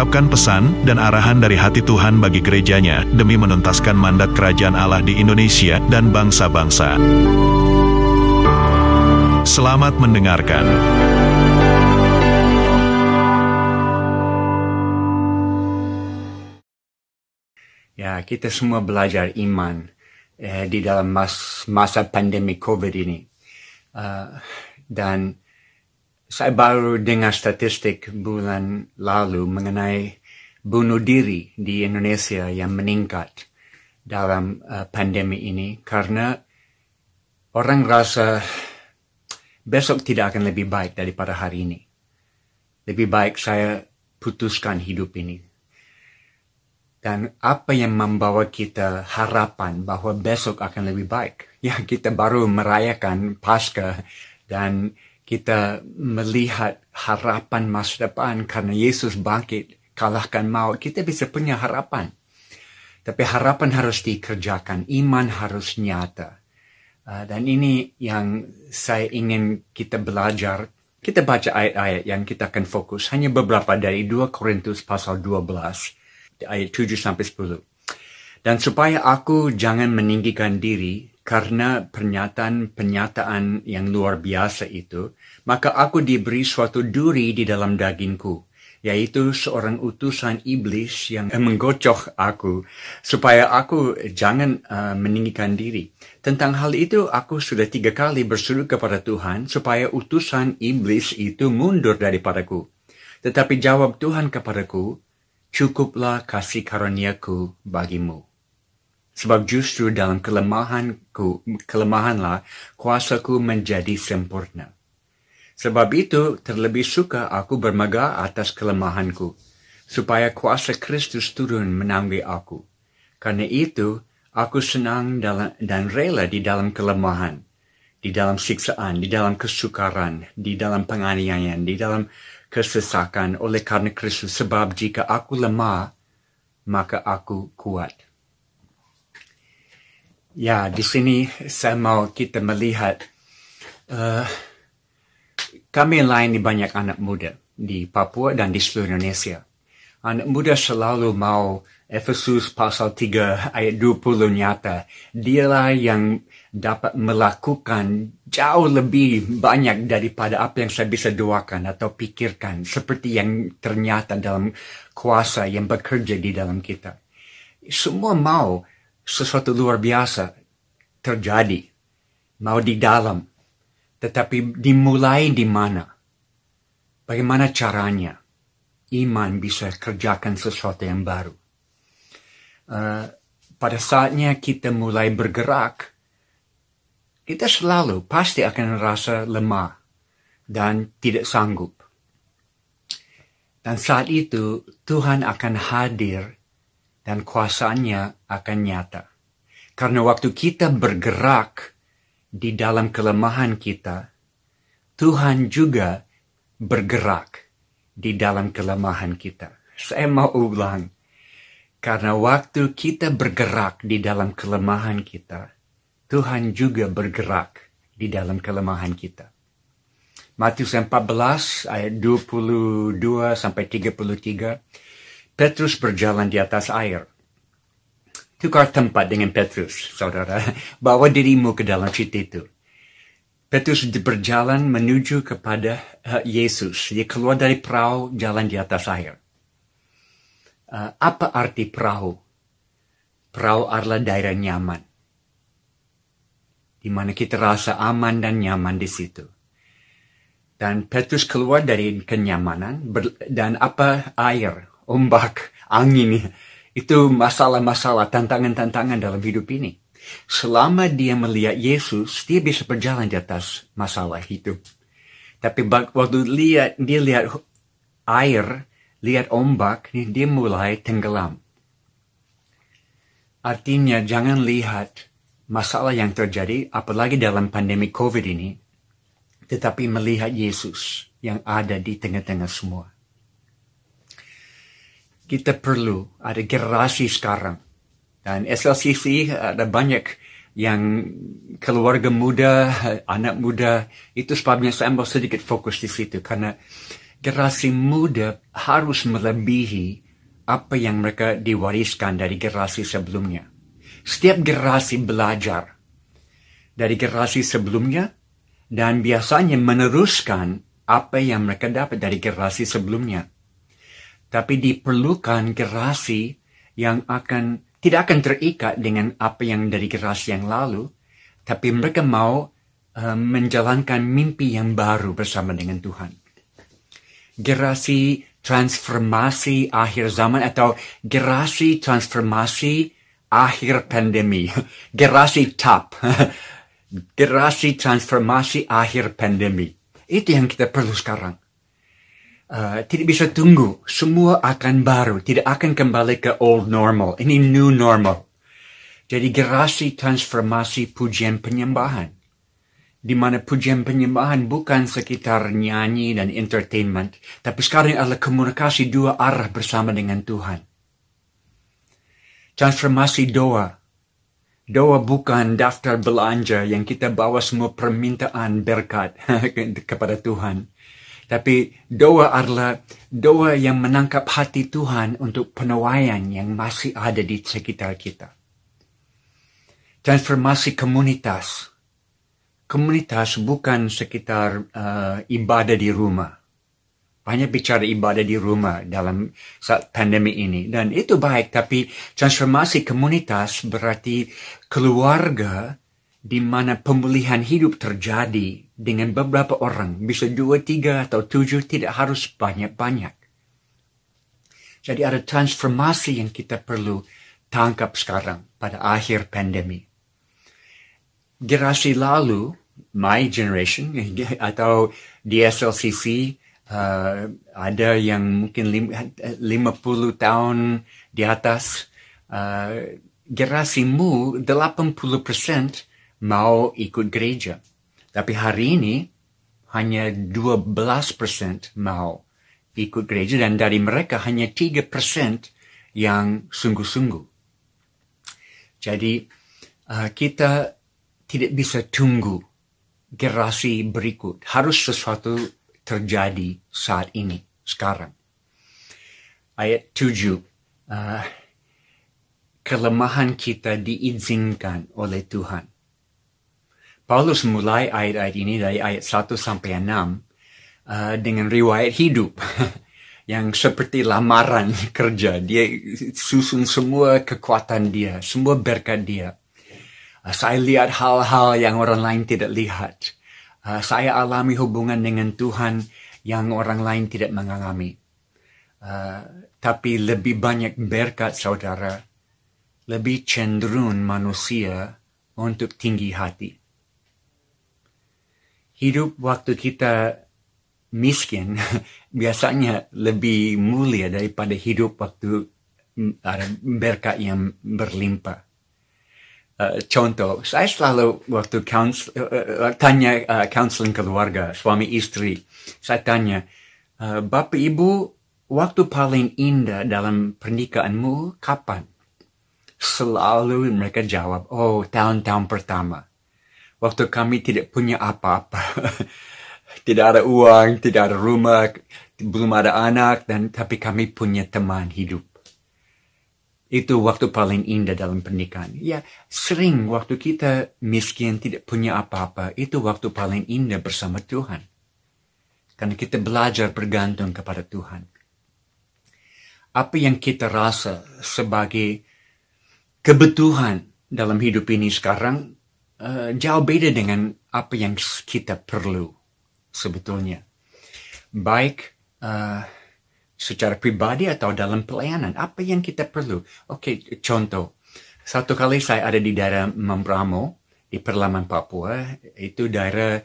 mengungkapkan pesan dan arahan dari hati Tuhan bagi gerejanya demi menuntaskan mandat kerajaan Allah di Indonesia dan bangsa-bangsa. Selamat mendengarkan. Ya, kita semua belajar iman eh, di dalam mas, masa pandemi COVID ini. Uh, dan saya baru dengar statistik bulan lalu mengenai bunuh diri di Indonesia yang meningkat dalam uh, pandemi ini karena orang rasa besok tidak akan lebih baik daripada hari ini. Lebih baik saya putuskan hidup ini. Dan apa yang membawa kita harapan bahwa besok akan lebih baik? Ya, kita baru merayakan Paskah dan kita melihat harapan masa depan karena Yesus bangkit, kalahkan maut, kita bisa punya harapan. Tapi harapan harus dikerjakan, iman harus nyata. Uh, dan ini yang saya ingin kita belajar. Kita baca ayat-ayat yang kita akan fokus. Hanya beberapa dari 2 Korintus pasal 12, ayat 7 sampai 10. Dan supaya aku jangan meninggikan diri, karena pernyataan-pernyataan yang luar biasa itu, maka aku diberi suatu duri di dalam dagingku, yaitu seorang utusan iblis yang menggocok aku, supaya aku jangan uh, meninggikan diri. Tentang hal itu, aku sudah tiga kali berseru kepada Tuhan, supaya utusan iblis itu mundur daripadaku. Tetapi jawab Tuhan kepadaku, cukuplah kasih karuniaku bagimu Sebab justru dalam kelemahanku, kelemahanlah kuasaku menjadi sempurna. Sebab itu terlebih suka aku bermegah atas kelemahanku, supaya kuasa Kristus turun menanggung aku. Karena itu, aku senang dalam, dan rela di dalam kelemahan, di dalam siksaan, di dalam kesukaran, di dalam penganiayaan, di dalam kesesakan oleh karena Kristus. Sebab jika aku lemah, maka aku kuat. Ya, di sini saya mau kita melihat uh, kami lain di banyak anak muda di Papua dan di seluruh Indonesia. Anak muda selalu mau Efesus pasal 3 ayat 20 nyata. Dialah yang dapat melakukan jauh lebih banyak daripada apa yang saya bisa doakan atau pikirkan. Seperti yang ternyata dalam kuasa yang bekerja di dalam kita. Semua mau sesuatu luar biasa terjadi, mau di dalam, tetapi dimulai di mana? Bagaimana caranya iman bisa kerjakan sesuatu yang baru? Uh, pada saatnya kita mulai bergerak, kita selalu pasti akan merasa lemah dan tidak sanggup. Dan saat itu Tuhan akan hadir dan kuasanya akan nyata. Karena waktu kita bergerak di dalam kelemahan kita, Tuhan juga bergerak di dalam kelemahan kita. Saya mau ulang. Karena waktu kita bergerak di dalam kelemahan kita, Tuhan juga bergerak di dalam kelemahan kita. Matius 14 ayat 22 sampai 33 Petrus berjalan di atas air. Tukar tempat dengan Petrus, saudara. Bawa dirimu ke dalam cerita itu. Petrus berjalan menuju kepada uh, Yesus. Dia keluar dari perahu, jalan di atas air. Uh, apa arti perahu? Perahu adalah daerah nyaman. Di mana kita rasa aman dan nyaman di situ. Dan Petrus keluar dari kenyamanan dan apa air ombak, angin, itu masalah-masalah, tantangan-tantangan dalam hidup ini. Selama dia melihat Yesus, dia bisa berjalan di atas masalah itu. Tapi waktu lihat dia lihat air, lihat ombak, dia mulai tenggelam. Artinya jangan lihat masalah yang terjadi, apalagi dalam pandemi COVID ini, tetapi melihat Yesus yang ada di tengah-tengah semua. Kita perlu ada generasi sekarang. Dan SLCC ada banyak yang keluarga muda, anak muda, itu sebabnya saya mau sedikit fokus di situ. Karena generasi muda harus melebihi apa yang mereka diwariskan dari generasi sebelumnya. Setiap generasi belajar dari generasi sebelumnya dan biasanya meneruskan apa yang mereka dapat dari generasi sebelumnya. Tapi diperlukan generasi yang akan tidak akan terikat dengan apa yang dari generasi yang lalu, tapi mereka mau uh, menjalankan mimpi yang baru bersama dengan Tuhan. Generasi transformasi akhir zaman atau generasi transformasi akhir pandemi, generasi top, generasi transformasi akhir pandemi. Itu yang kita perlu sekarang. Uh, tidak bisa tunggu. Semua akan baru. Tidak akan kembali ke old normal. Ini new normal. Jadi generasi transformasi pujian penyembahan. Di mana pujian penyembahan bukan sekitar nyanyi dan entertainment. Tapi sekarang adalah komunikasi dua arah bersama dengan Tuhan. Transformasi doa. Doa bukan daftar belanja yang kita bawa semua permintaan berkat kepada Tuhan. Tapi doa adalah doa yang menangkap hati Tuhan untuk penuaian yang masih ada di sekitar kita. Transformasi komunitas. Komunitas bukan sekitar uh, ibadah di rumah banyak bicara ibadah di rumah dalam saat pandemi ini. Dan itu baik, tapi transformasi komunitas berarti keluarga di mana pemulihan hidup terjadi dengan beberapa orang. Bisa dua, tiga, atau tujuh, tidak harus banyak-banyak. Jadi ada transformasi yang kita perlu tangkap sekarang pada akhir pandemi. Generasi lalu, my generation, atau DSLCC, uh, ada yang mungkin lima puluh tahun di atas uh, generasimu 80% mau ikut gereja. Tapi hari ini hanya 12% mau ikut gereja dan dari mereka hanya 3% yang sungguh-sungguh. Jadi uh, kita tidak bisa tunggu generasi berikut. Harus sesuatu terjadi saat ini, sekarang. Ayat 7. Uh, kelemahan kita diizinkan oleh Tuhan. Paulus mulai ayat-ayat ini dari ayat 1 sampai 6 uh, dengan riwayat hidup yang seperti lamaran kerja. Dia susun semua kekuatan dia, semua berkat dia. Uh, saya lihat hal-hal yang orang lain tidak lihat. Uh, saya alami hubungan dengan Tuhan yang orang lain tidak mengalami. Uh, tapi lebih banyak berkat saudara, lebih cenderung manusia untuk tinggi hati. Hidup waktu kita miskin biasanya lebih mulia daripada hidup waktu mm, ada berkat yang berlimpah. Uh, contoh, saya selalu waktu counsel, uh, tanya uh, counseling keluarga, suami istri, saya tanya, uh, Bapak Ibu, waktu paling indah dalam pernikahanmu kapan? Selalu mereka jawab, oh tahun-tahun pertama. Waktu kami tidak punya apa-apa. tidak ada uang, tidak ada rumah, belum ada anak, dan tapi kami punya teman hidup. Itu waktu paling indah dalam pernikahan. Ya, sering waktu kita miskin, tidak punya apa-apa, itu waktu paling indah bersama Tuhan. Karena kita belajar bergantung kepada Tuhan. Apa yang kita rasa sebagai kebutuhan dalam hidup ini sekarang uh, jauh beda dengan apa yang kita perlu sebetulnya. Baik uh, secara pribadi atau dalam pelayanan apa yang kita perlu? Oke okay, contoh. Satu kali saya ada di daerah Membramo di Perlaman Papua. Itu daerah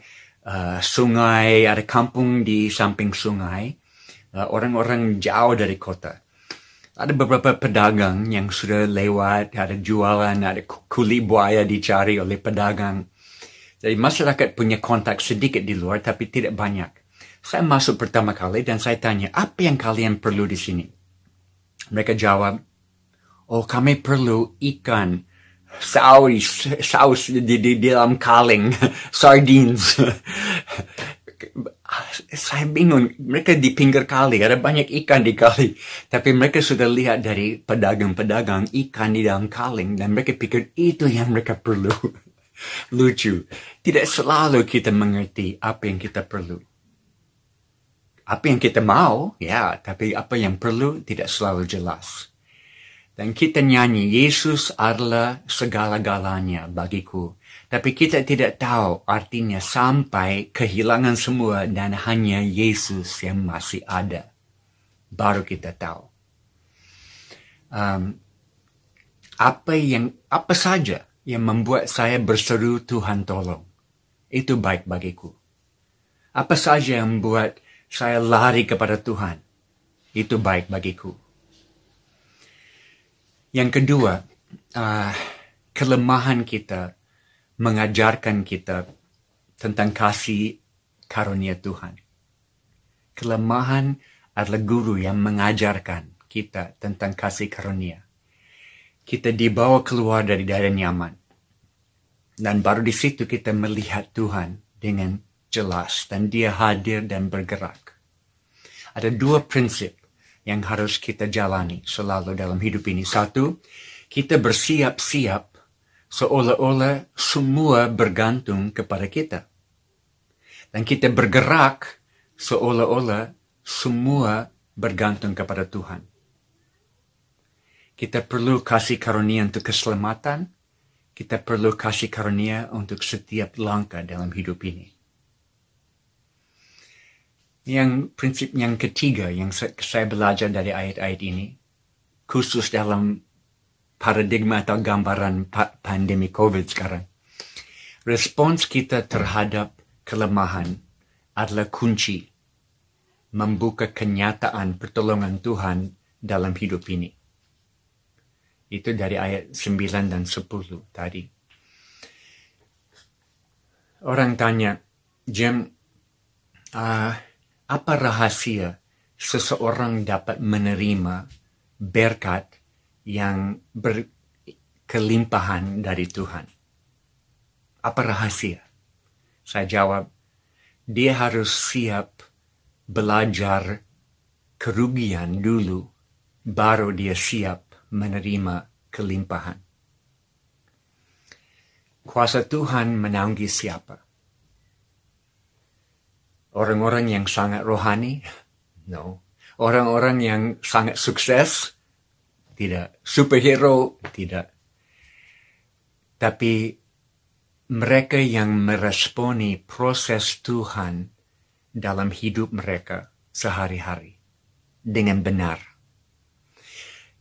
uh, sungai ada kampung di samping sungai. Orang uh, orang-orang jauh dari kota ada beberapa pedagang yang sudah lewat, ada jualan, ada kulit buaya dicari oleh pedagang. Jadi masyarakat punya kontak sedikit di luar tapi tidak banyak. Saya masuk pertama kali dan saya tanya, apa yang kalian perlu di sini? Mereka jawab, oh kami perlu ikan, saus, saus di, di, di dalam kaleng, sardines. Saya bingung, mereka di pinggir kali, ada banyak ikan di kali. Tapi mereka sudah lihat dari pedagang-pedagang ikan di dalam kaleng dan mereka pikir itu yang mereka perlu. Lucu. Tidak selalu kita mengerti apa yang kita perlu. Apa yang kita mau, ya, tapi apa yang perlu tidak selalu jelas. Dan kita nyanyi, Yesus adalah segala-galanya bagiku. Tapi kita tidak tahu artinya sampai kehilangan semua dan hanya Yesus yang masih ada. Baru kita tahu. Um, apa yang apa saja yang membuat saya berseru Tuhan tolong. Itu baik bagiku. Apa saja yang membuat saya lari kepada Tuhan. Itu baik bagiku. Yang kedua, uh, kelemahan kita mengajarkan kita tentang kasih karunia Tuhan. Kelemahan adalah guru yang mengajarkan kita tentang kasih karunia. Kita dibawa keluar dari daerah nyaman. Dan baru di situ kita melihat Tuhan dengan jelas dan dia hadir dan bergerak. Ada dua prinsip yang harus kita jalani selalu dalam hidup ini. Satu, kita bersiap-siap seolah-olah semua bergantung kepada kita. Dan kita bergerak seolah-olah semua bergantung kepada Tuhan. Kita perlu kasih karunia untuk keselamatan, kita perlu kasih karunia untuk setiap langkah dalam hidup ini. Yang prinsip yang ketiga yang saya belajar dari ayat-ayat ini, khusus dalam paradigma atau gambaran pandemi COVID sekarang. Respons kita terhadap kelemahan adalah kunci membuka kenyataan pertolongan Tuhan dalam hidup ini. Itu dari ayat 9 dan 10 tadi. Orang tanya, Jim, uh, apa rahasia seseorang dapat menerima berkat yang berkelimpahan dari Tuhan. Apa rahasia? Saya jawab, dia harus siap belajar kerugian dulu, baru dia siap menerima kelimpahan. Kuasa Tuhan menanggi siapa? Orang-orang yang sangat rohani? No. Orang-orang yang sangat sukses? Tidak superhero, tidak. Tapi mereka yang meresponi proses Tuhan dalam hidup mereka sehari-hari dengan benar.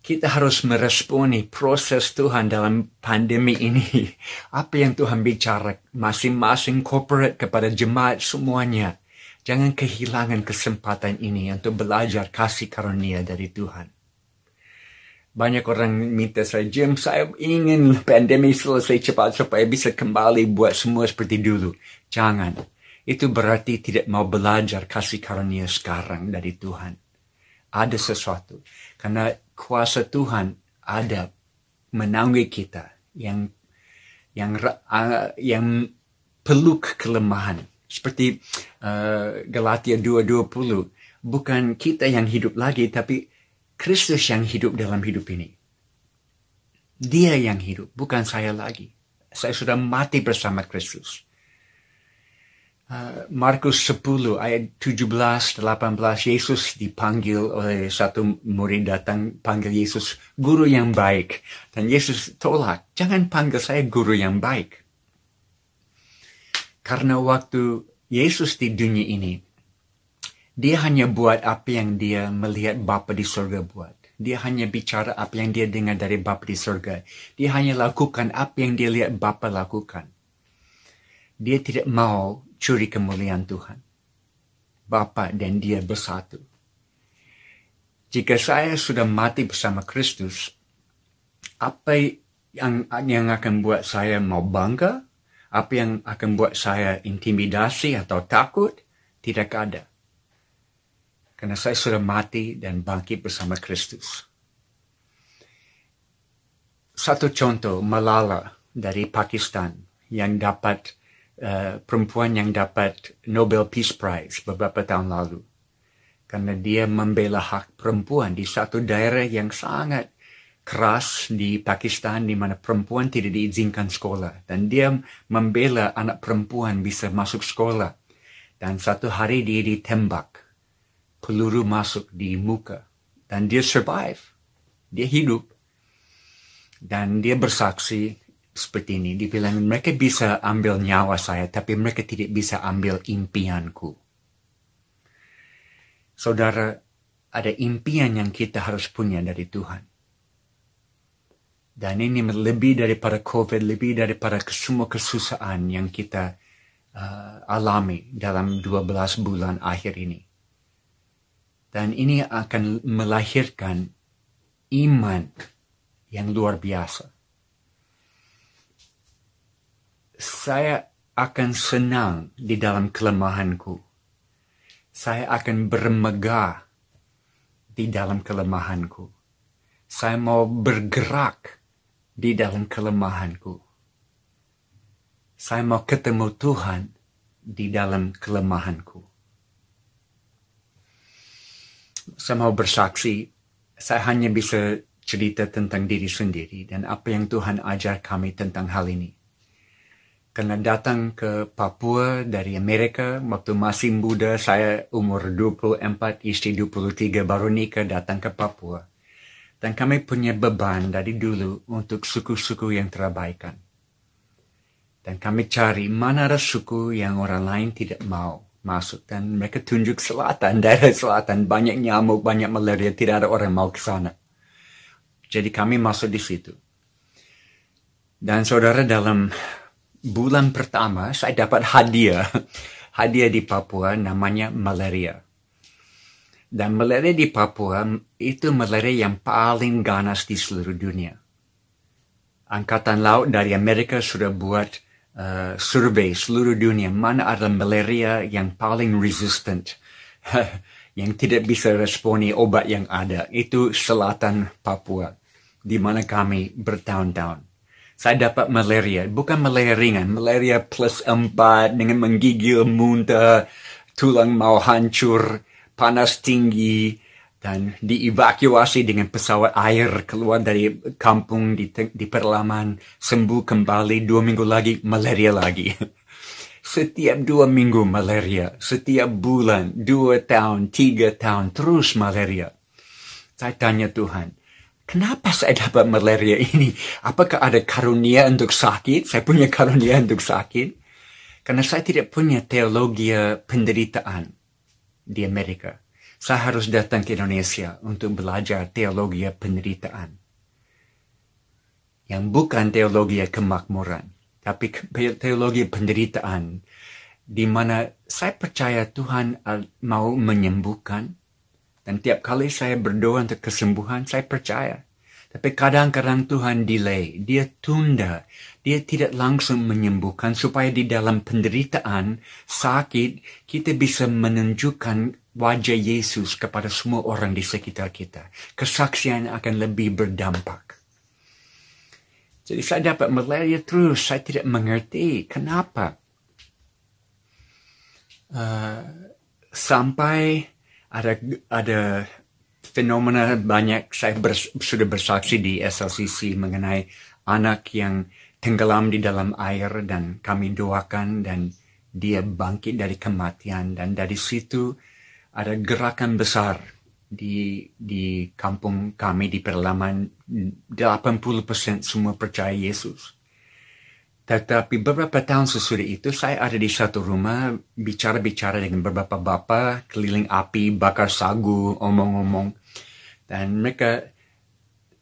Kita harus meresponi proses Tuhan dalam pandemi ini. Apa yang Tuhan bicara masing-masing corporate kepada jemaat semuanya. Jangan kehilangan kesempatan ini untuk belajar kasih karunia dari Tuhan. Banyak orang minta saya, Jim, saya ingin pandemi selesai cepat supaya bisa kembali buat semua seperti dulu. Jangan. Itu berarti tidak mau belajar kasih karunia sekarang dari Tuhan. Ada sesuatu. Karena kuasa Tuhan ada menanggi kita yang yang yang peluk kelemahan. Seperti uh, Galatia 2.20. Bukan kita yang hidup lagi, tapi Kristus yang hidup dalam hidup ini. Dia yang hidup, bukan saya lagi. Saya sudah mati bersama Kristus. Uh, Markus 10 ayat 17 18 Yesus dipanggil oleh satu murid datang panggil Yesus guru yang baik dan Yesus tolak jangan panggil saya guru yang baik karena waktu Yesus di dunia ini dia hanya buat apa yang dia melihat Bapa di surga buat. Dia hanya bicara apa yang dia dengar dari Bapa di surga. Dia hanya lakukan apa yang dia lihat Bapa lakukan. Dia tidak mau curi kemuliaan Tuhan. Bapa dan dia bersatu. jika saya sudah mati bersama Kristus, apa yang yang akan buat saya mau bangga? Apa yang akan buat saya intimidasi atau takut? Tidak ada. Karena saya sudah mati dan bangkit bersama Kristus. Satu contoh, Malala dari Pakistan yang dapat uh, perempuan yang dapat Nobel Peace Prize beberapa tahun lalu. Karena dia membela hak perempuan di satu daerah yang sangat keras di Pakistan di mana perempuan tidak diizinkan sekolah. Dan dia membela anak perempuan bisa masuk sekolah. Dan satu hari dia ditembak peluru masuk di muka. Dan dia survive. Dia hidup. Dan dia bersaksi seperti ini. Dibilang mereka bisa ambil nyawa saya tapi mereka tidak bisa ambil impianku. Saudara, ada impian yang kita harus punya dari Tuhan. Dan ini lebih daripada COVID, lebih daripada semua kesusahan yang kita uh, alami dalam 12 bulan akhir ini. Dan ini akan melahirkan iman yang luar biasa. Saya akan senang di dalam kelemahanku saya akan bermegah di dalam kelemahanku. Saya mau bergerak di dalam kelemahanku. Saya mau ketemu Tuhan di dalam kelemahanku. Mau bersaksi, saya hanya bisa cerita tentang diri sendiri dan apa yang Tuhan ajar kami tentang hal ini. Karena datang ke Papua dari Amerika waktu masih muda saya umur 24 istri 23 baru nikah datang ke Papua. Dan kami punya beban dari dulu untuk suku-suku yang terabaikan. Dan kami cari mana ada suku yang orang lain tidak mau masuk dan mereka tunjuk selatan daerah selatan banyak nyamuk banyak malaria tidak ada orang mau ke sana jadi kami masuk di situ dan saudara dalam bulan pertama saya dapat hadiah. Hadiah di Papua namanya malaria. Dan malaria di Papua itu malaria yang paling ganas di seluruh dunia. Angkatan Laut dari Amerika sudah buat uh, survei seluruh dunia mana ada malaria yang paling resistant. yang tidak bisa responi obat yang ada. Itu selatan Papua. Di mana kami bertahun-tahun saya dapat malaria. Bukan malaria ringan, malaria plus empat dengan menggigil, muntah, tulang mau hancur, panas tinggi, dan dievakuasi dengan pesawat air keluar dari kampung di, di perlaman, sembuh kembali dua minggu lagi, malaria lagi. Setiap dua minggu malaria, setiap bulan, dua tahun, tiga tahun, terus malaria. Saya tanya Tuhan, Kenapa saya dapat malaria ini? Apakah ada karunia untuk sakit? Saya punya karunia untuk sakit. Karena saya tidak punya teologi penderitaan di Amerika. Saya harus datang ke Indonesia untuk belajar teologi penderitaan. Yang bukan teologi kemakmuran, tapi teologi penderitaan. Di mana saya percaya Tuhan mau menyembuhkan, dan tiap kali saya berdoa untuk kesembuhan, saya percaya. Tapi kadang-kadang Tuhan delay, dia tunda, dia tidak langsung menyembuhkan supaya di dalam penderitaan, sakit, kita bisa menunjukkan wajah Yesus kepada semua orang di sekitar kita. Kesaksian akan lebih berdampak. Jadi saya dapat malaria terus, saya tidak mengerti kenapa. Uh, sampai ada ada fenomena banyak saya bers, sudah bersaksi di SLCC mengenai anak yang tenggelam di dalam air dan kami doakan dan dia bangkit dari kematian dan dari situ ada gerakan besar di di kampung kami di perlaman 80% semua percaya Yesus. Tetapi beberapa tahun sesudah itu saya ada di satu rumah bicara-bicara dengan beberapa bapak keliling api, bakar sagu, omong-omong. Dan mereka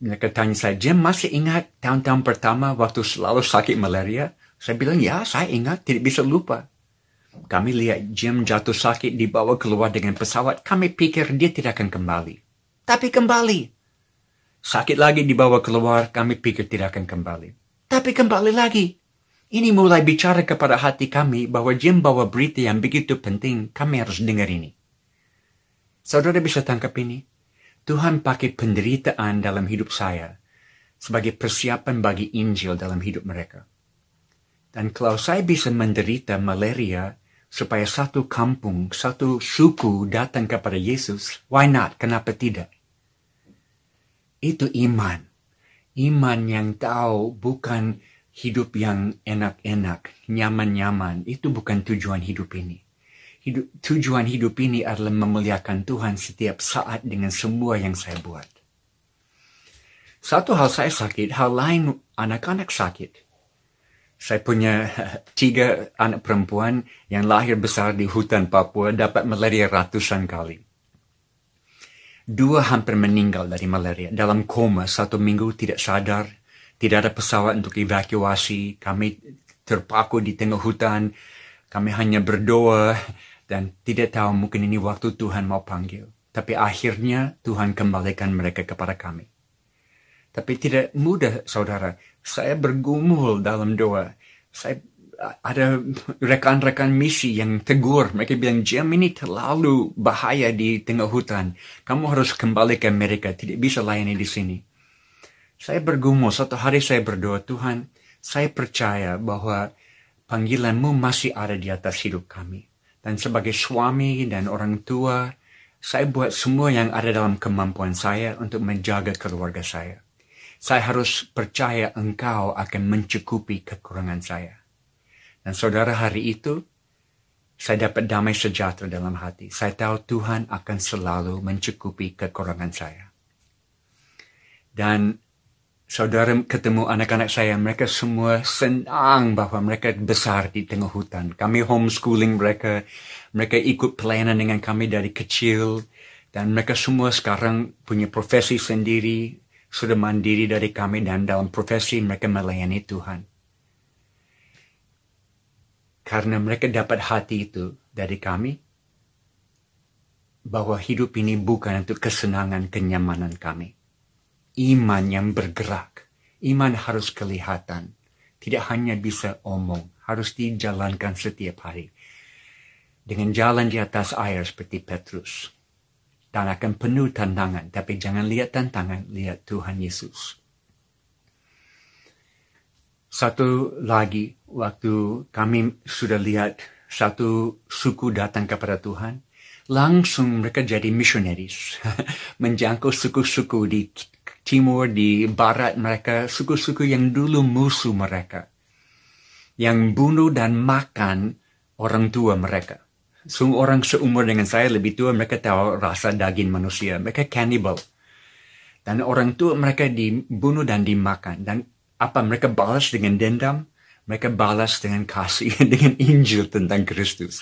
mereka tanya saya, Jim masih ingat tahun-tahun pertama waktu selalu sakit malaria? Saya bilang, ya saya ingat, tidak bisa lupa. Kami lihat Jim jatuh sakit dibawa keluar dengan pesawat. Kami pikir dia tidak akan kembali. Tapi kembali. Sakit lagi dibawa keluar, kami pikir tidak akan kembali. Tapi kembali lagi. Ini mulai bicara kepada hati kami bahwa Jim bawa berita yang begitu penting, kami harus dengar ini. Saudara bisa tangkap ini? Tuhan pakai penderitaan dalam hidup saya sebagai persiapan bagi Injil dalam hidup mereka. Dan kalau saya bisa menderita malaria supaya satu kampung, satu suku datang kepada Yesus, why not? Kenapa tidak? Itu iman. Iman yang tahu bukan hidup yang enak-enak, nyaman-nyaman. Itu bukan tujuan hidup ini. Hidup, tujuan hidup ini adalah memuliakan Tuhan setiap saat dengan semua yang saya buat. Satu hal saya sakit, hal lain anak-anak sakit. Saya punya tiga anak perempuan yang lahir besar di hutan Papua dapat malaria ratusan kali. Dua hampir meninggal dari malaria. Dalam koma satu minggu tidak sadar. Tidak ada pesawat untuk evakuasi. Kami terpaku di tengah hutan. Kami hanya berdoa dan tidak tahu mungkin ini waktu Tuhan mau panggil. Tapi akhirnya Tuhan kembalikan mereka kepada kami. Tapi tidak mudah, saudara. Saya bergumul dalam doa. Saya ada rekan-rekan misi yang tegur. Mereka bilang, jam ini terlalu bahaya di tengah hutan. Kamu harus kembali ke Amerika. Tidak bisa layani di sini. Saya bergumul. Satu hari saya berdoa, Tuhan, saya percaya bahwa panggilanmu masih ada di atas hidup kami. Dan sebagai suami dan orang tua, saya buat semua yang ada dalam kemampuan saya untuk menjaga keluarga saya. Saya harus percaya engkau akan mencukupi kekurangan saya. Dan saudara hari itu, saya dapat damai sejahtera dalam hati. Saya tahu Tuhan akan selalu mencukupi kekurangan saya. Dan saudara ketemu anak-anak saya, mereka semua senang bahwa mereka besar di tengah hutan. Kami homeschooling mereka, mereka ikut pelayanan dengan kami dari kecil, dan mereka semua sekarang punya profesi sendiri, sudah mandiri dari kami, dan dalam profesi mereka melayani Tuhan. Karena mereka dapat hati itu dari kami, bahwa hidup ini bukan untuk kesenangan kenyamanan kami. Iman yang bergerak, iman harus kelihatan, tidak hanya bisa omong, harus dijalankan setiap hari. Dengan jalan di atas air seperti Petrus. Dan akan penuh tantangan, tapi jangan lihat tantangan, lihat Tuhan Yesus. Satu lagi, waktu kami sudah lihat satu suku datang kepada Tuhan, langsung mereka jadi missionaries, menjangkau suku-suku di timur, di barat mereka, suku-suku yang dulu musuh mereka, yang bunuh dan makan orang tua mereka. Semua orang seumur dengan saya lebih tua, mereka tahu rasa daging manusia. Mereka cannibal. Dan orang tua mereka dibunuh dan dimakan. Dan apa mereka balas dengan dendam? Mereka balas dengan kasih, dengan Injil tentang Kristus.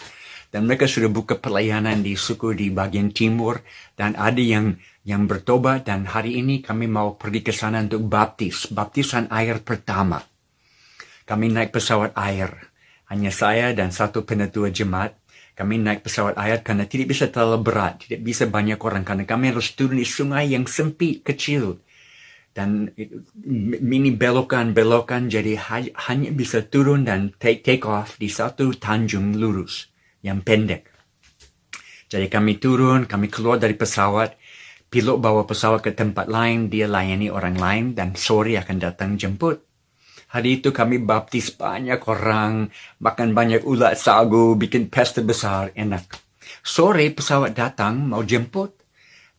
Dan mereka sudah buka pelayanan di suku di bagian timur. Dan ada yang yang bertobat. Dan hari ini kami mau pergi ke sana untuk baptis. Baptisan air pertama. Kami naik pesawat air. Hanya saya dan satu penetua jemaat. Kami naik pesawat air karena tidak bisa terlalu berat. Tidak bisa banyak orang. Karena kami harus turun di sungai yang sempit, kecil dan mini belokan-belokan jadi hanya bisa turun dan take take off di satu tanjung lurus yang pendek. Jadi kami turun, kami keluar dari pesawat, pilot bawa pesawat ke tempat lain, dia layani orang lain dan sore akan datang jemput. Hari itu kami baptis banyak orang, makan banyak ulat sagu, bikin pesta besar, enak. Sore pesawat datang mau jemput.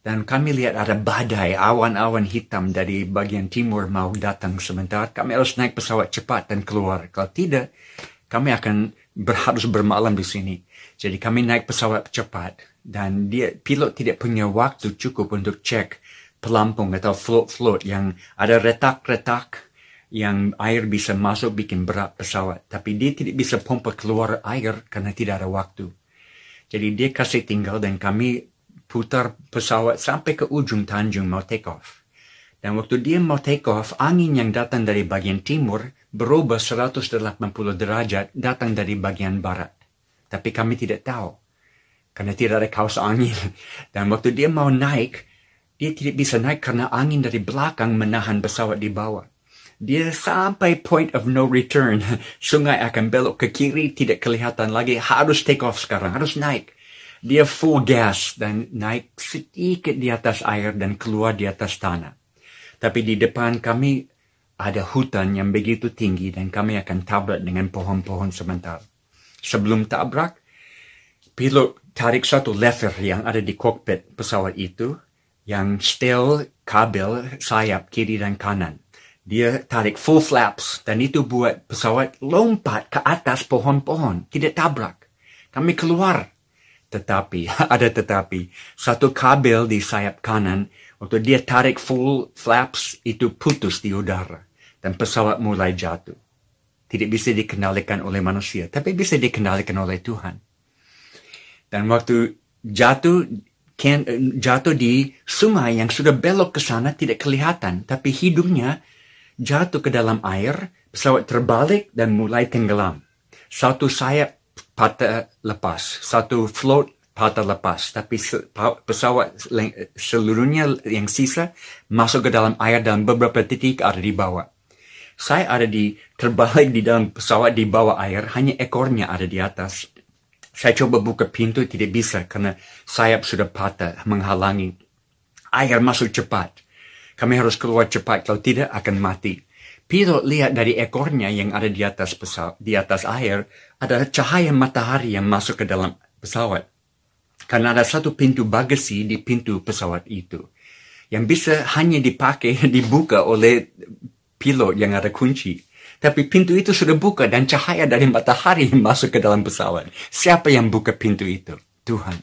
Dan kami lihat ada badai, awan-awan hitam dari bagian timur mau datang sebentar. Kami harus naik pesawat cepat dan keluar. Kalau tidak, kami akan harus bermalam di sini. Jadi kami naik pesawat cepat dan dia pilot tidak punya waktu cukup untuk cek pelampung atau float-float yang ada retak-retak yang air bisa masuk bikin berat pesawat. Tapi dia tidak bisa pompa keluar air karena tidak ada waktu. Jadi dia kasih tinggal dan kami putar pesawat sampai ke ujung tanjung mau take off. Dan waktu dia mau take off, angin yang datang dari bagian timur berubah 180 derajat datang dari bagian barat. Tapi kami tidak tahu. Karena tidak ada kaos angin. Dan waktu dia mau naik, Dia tidak bisa naik karena angin dari belakang menahan pesawat di bawah. Dia sampai point of no return. Sungai akan belok ke kiri, tidak kelihatan lagi. Harus take off sekarang, harus naik. Dia full gas dan naik sedikit di atas air dan keluar di atas tanah. Tapi di depan kami ada hutan yang begitu tinggi dan kami akan tabrak dengan pohon-pohon sebentar. Sebelum tabrak, pilot tarik satu lever yang ada di kokpit pesawat itu yang setel kabel sayap kiri dan kanan. Dia tarik full flaps dan itu buat pesawat lompat ke atas pohon-pohon, tidak tabrak. Kami keluar. Tetapi, ada tetapi, satu kabel di sayap kanan, waktu dia tarik full flaps, itu putus di udara. Dan pesawat mulai jatuh. Tidak bisa dikendalikan oleh manusia, tapi bisa dikendalikan oleh Tuhan. Dan waktu jatuh, jatuh di sungai yang sudah belok ke sana tidak kelihatan, tapi hidungnya jatuh ke dalam air, pesawat terbalik dan mulai tenggelam. Satu sayap patah lepas, satu float patah lepas, tapi pesawat seluruhnya yang sisa masuk ke dalam air dan beberapa titik ada di bawah. Saya ada di terbalik di dalam pesawat di bawah air, hanya ekornya ada di atas. Saya coba buka pintu, tidak bisa karena sayap sudah patah menghalangi. Air masuk cepat. Kami harus keluar cepat, kalau tidak akan mati. Pilot lihat dari ekornya yang ada di atas pesawat, di atas air, ada cahaya matahari yang masuk ke dalam pesawat. Karena ada satu pintu bagasi di pintu pesawat itu. Yang bisa hanya dipakai, dibuka oleh pilot yang ada kunci. Tapi pintu itu sudah buka dan cahaya dari matahari masuk ke dalam pesawat. Siapa yang buka pintu itu? Tuhan.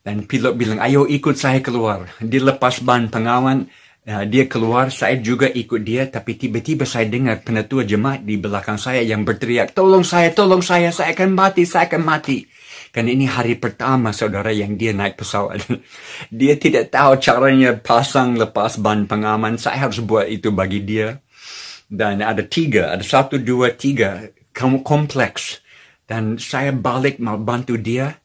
Dan pilot bilang, ayo ikut saya keluar. Dilepas ban pengawan, Uh, dia keluar, saya juga ikut dia, tapi tiba-tiba saya dengar penatua jemaat di belakang saya yang berteriak, tolong saya, tolong saya, saya akan mati, saya akan mati. Karena ini hari pertama saudara yang dia naik pesawat. dia tidak tahu caranya pasang lepas ban pengaman, saya harus buat itu bagi dia. Dan ada tiga, ada satu, dua, tiga, kamu kompleks. Dan saya balik mau bantu dia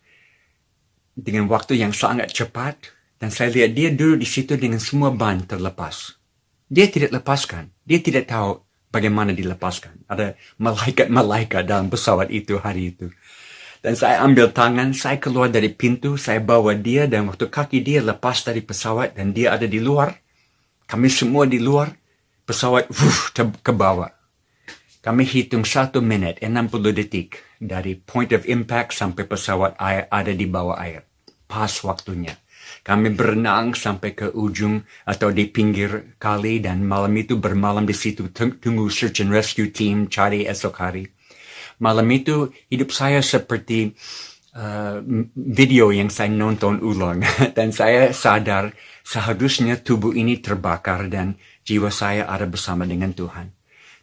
dengan waktu yang sangat cepat dan saya lihat dia duduk di situ dengan semua ban terlepas. Dia tidak lepaskan. Dia tidak tahu bagaimana dilepaskan. Ada malaikat-malaikat dalam pesawat itu hari itu. Dan saya ambil tangan, saya keluar dari pintu, saya bawa dia, dan waktu kaki dia lepas dari pesawat, dan dia ada di luar, kami semua di luar, pesawat wuh, ke bawah. Kami hitung satu menit, 60 detik, dari point of impact sampai pesawat air ada di bawah air. Pas waktunya. Kami berenang sampai ke ujung atau di pinggir kali dan malam itu bermalam di situ tunggu search and rescue team cari esok hari. Malam itu hidup saya seperti uh, video yang saya nonton ulang dan saya sadar seharusnya tubuh ini terbakar dan jiwa saya ada bersama dengan Tuhan.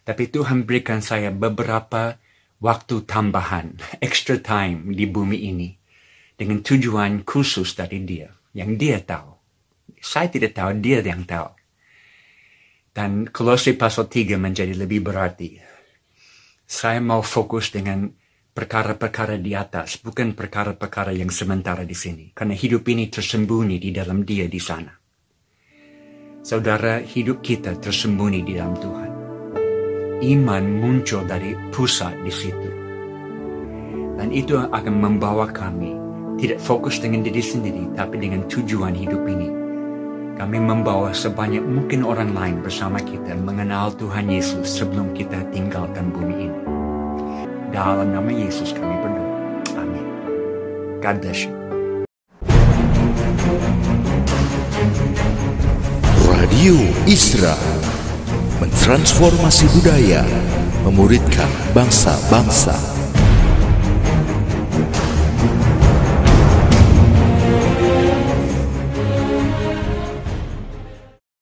Tapi Tuhan berikan saya beberapa waktu tambahan, extra time di bumi ini dengan tujuan khusus dari dia yang dia tahu. Saya tidak tahu, dia yang tahu. Dan Kolose pasal 3 menjadi lebih berarti. Saya mau fokus dengan perkara-perkara di atas, bukan perkara-perkara yang sementara di sini. Karena hidup ini tersembunyi di dalam dia di sana. Saudara, hidup kita tersembunyi di dalam Tuhan. Iman muncul dari pusat di situ. Dan itu akan membawa kami tidak fokus dengan diri sendiri, tapi dengan tujuan hidup ini. Kami membawa sebanyak mungkin orang lain bersama kita mengenal Tuhan Yesus sebelum kita tinggalkan bumi ini. Dalam nama Yesus kami berdoa. Amin. God bless you. Radio Isra mentransformasi budaya, memuridkan bangsa-bangsa.